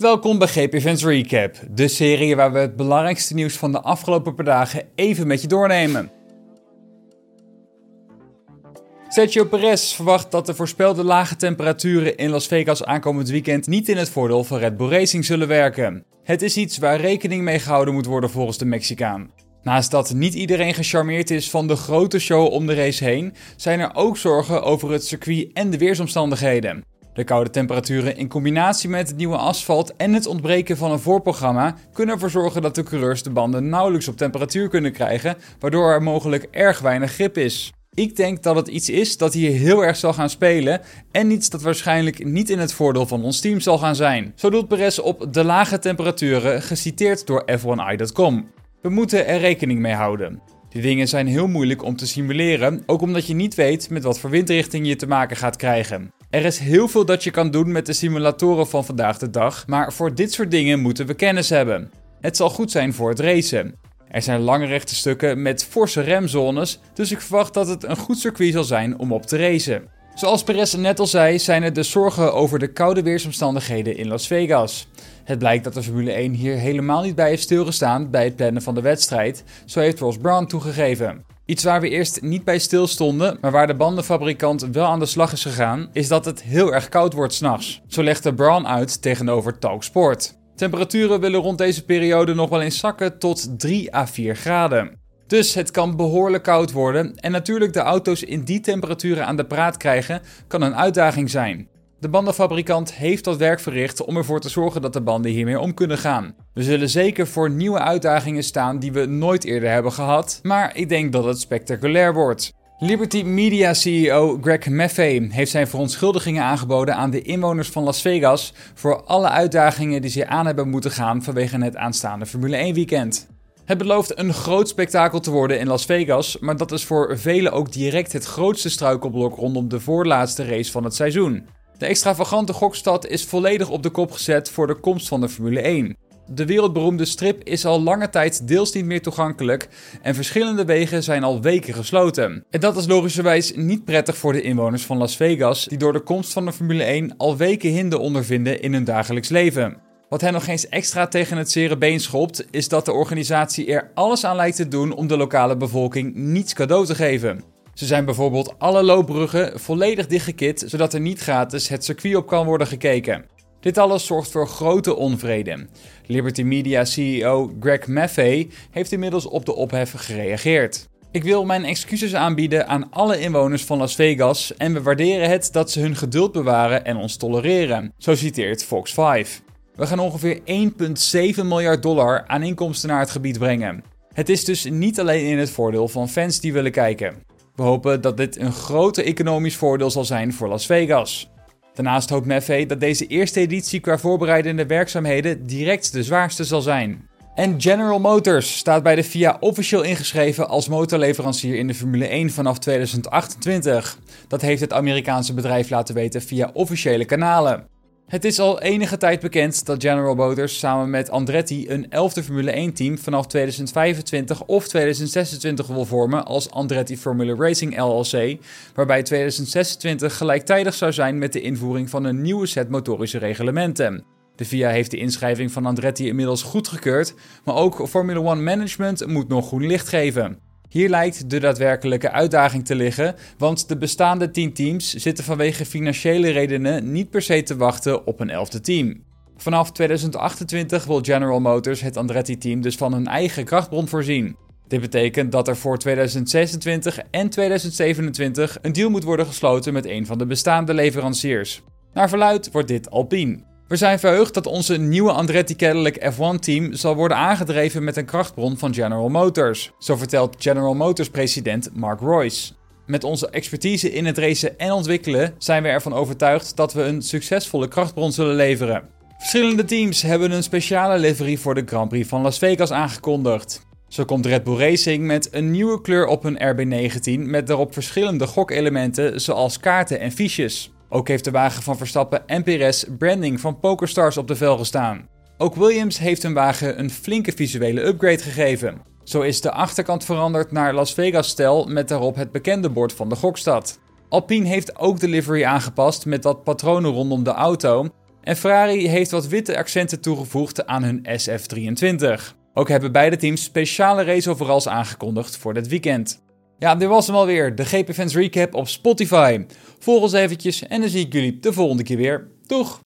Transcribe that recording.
Welkom bij GP Events Recap, de serie waar we het belangrijkste nieuws van de afgelopen paar dagen even met je doornemen. Sergio Perez verwacht dat de voorspelde lage temperaturen in Las Vegas aankomend weekend niet in het voordeel van Red Bull Racing zullen werken. Het is iets waar rekening mee gehouden moet worden volgens de Mexicaan. Naast dat niet iedereen gecharmeerd is van de grote show om de race heen, zijn er ook zorgen over het circuit en de weersomstandigheden. De koude temperaturen in combinatie met het nieuwe asfalt en het ontbreken van een voorprogramma kunnen ervoor zorgen dat de coureurs de banden nauwelijks op temperatuur kunnen krijgen, waardoor er mogelijk erg weinig grip is. Ik denk dat het iets is dat hier heel erg zal gaan spelen en iets dat waarschijnlijk niet in het voordeel van ons team zal gaan zijn. Zo doet Perez op de lage temperaturen, geciteerd door F1i.com. We moeten er rekening mee houden. Die dingen zijn heel moeilijk om te simuleren, ook omdat je niet weet met wat voor windrichting je te maken gaat krijgen. Er is heel veel dat je kan doen met de simulatoren van vandaag de dag, maar voor dit soort dingen moeten we kennis hebben. Het zal goed zijn voor het racen. Er zijn lange rechte stukken met forse remzones, dus ik verwacht dat het een goed circuit zal zijn om op te racen. Zoals Perez net al zei, zijn er de zorgen over de koude weersomstandigheden in Las Vegas. Het blijkt dat de Formule 1 hier helemaal niet bij heeft stilgestaan bij het plannen van de wedstrijd, zo heeft Ross Brown toegegeven. Iets waar we eerst niet bij stilstonden, maar waar de bandenfabrikant wel aan de slag is gegaan, is dat het heel erg koud wordt s'nachts. Zo legde Brown uit tegenover Talksport. Temperaturen willen rond deze periode nog wel eens zakken tot 3 à 4 graden. Dus het kan behoorlijk koud worden en natuurlijk de auto's in die temperaturen aan de praat krijgen kan een uitdaging zijn. De bandenfabrikant heeft dat werk verricht om ervoor te zorgen dat de banden hiermee om kunnen gaan. We zullen zeker voor nieuwe uitdagingen staan die we nooit eerder hebben gehad, maar ik denk dat het spectaculair wordt. Liberty Media CEO Greg Maffei heeft zijn verontschuldigingen aangeboden aan de inwoners van Las Vegas voor alle uitdagingen die ze aan hebben moeten gaan vanwege het aanstaande Formule 1 weekend. Het belooft een groot spektakel te worden in Las Vegas, maar dat is voor velen ook direct het grootste struikelblok rondom de voorlaatste race van het seizoen. De extravagante gokstad is volledig op de kop gezet voor de komst van de Formule 1. De wereldberoemde strip is al lange tijd deels niet meer toegankelijk en verschillende wegen zijn al weken gesloten. En dat is logischerwijs niet prettig voor de inwoners van Las Vegas, die door de komst van de Formule 1 al weken hinder ondervinden in hun dagelijks leven. Wat hen nog eens extra tegen het zere been schopt, is dat de organisatie er alles aan lijkt te doen om de lokale bevolking niets cadeau te geven. Ze zijn bijvoorbeeld alle loopbruggen volledig dichtgekit, zodat er niet gratis het circuit op kan worden gekeken. Dit alles zorgt voor grote onvrede. Liberty Media CEO Greg Maffei heeft inmiddels op de ophef gereageerd. Ik wil mijn excuses aanbieden aan alle inwoners van Las Vegas en we waarderen het dat ze hun geduld bewaren en ons tolereren, zo citeert Fox 5. We gaan ongeveer 1,7 miljard dollar aan inkomsten naar het gebied brengen. Het is dus niet alleen in het voordeel van fans die willen kijken. We hopen dat dit een grote economisch voordeel zal zijn voor Las Vegas. Daarnaast hoopt Maffei dat deze eerste editie qua voorbereidende werkzaamheden direct de zwaarste zal zijn. En General Motors staat bij de FIA officieel ingeschreven als motorleverancier in de Formule 1 vanaf 2028. Dat heeft het Amerikaanse bedrijf laten weten via officiële kanalen. Het is al enige tijd bekend dat General Motors samen met Andretti een 11e Formule 1-team vanaf 2025 of 2026 wil vormen als Andretti Formula Racing LLC, waarbij 2026 gelijktijdig zou zijn met de invoering van een nieuwe set motorische reglementen. De FIA heeft de inschrijving van Andretti inmiddels goedgekeurd, maar ook Formula One Management moet nog groen licht geven. Hier lijkt de daadwerkelijke uitdaging te liggen, want de bestaande 10 teams zitten vanwege financiële redenen niet per se te wachten op een 11e team. Vanaf 2028 wil General Motors het Andretti-team dus van een eigen krachtbron voorzien. Dit betekent dat er voor 2026 en 2027 een deal moet worden gesloten met een van de bestaande leveranciers. Naar verluid wordt dit Alpine. We zijn verheugd dat onze nieuwe Andretti Cadillac F1-team zal worden aangedreven met een krachtbron van General Motors. Zo vertelt General Motors president Mark Royce. Met onze expertise in het racen en ontwikkelen zijn we ervan overtuigd dat we een succesvolle krachtbron zullen leveren. Verschillende teams hebben een speciale livery voor de Grand Prix van Las Vegas aangekondigd. Zo komt Red Bull Racing met een nieuwe kleur op hun RB19 met daarop verschillende gokelementen zoals kaarten en fiches. Ook heeft de wagen van Verstappen en Perez branding van PokerStars op de velgen staan. Ook Williams heeft hun wagen een flinke visuele upgrade gegeven. Zo is de achterkant veranderd naar Las Vegas-stijl met daarop het bekende bord van de gokstad. Alpine heeft ook de livery aangepast met wat patronen rondom de auto En Ferrari heeft wat witte accenten toegevoegd aan hun SF23. Ook hebben beide teams speciale raceoveralls aangekondigd voor dit weekend. Ja, dit was hem alweer, de GP Fans Recap op Spotify. Volg ons eventjes en dan zie ik jullie de volgende keer weer. Doeg!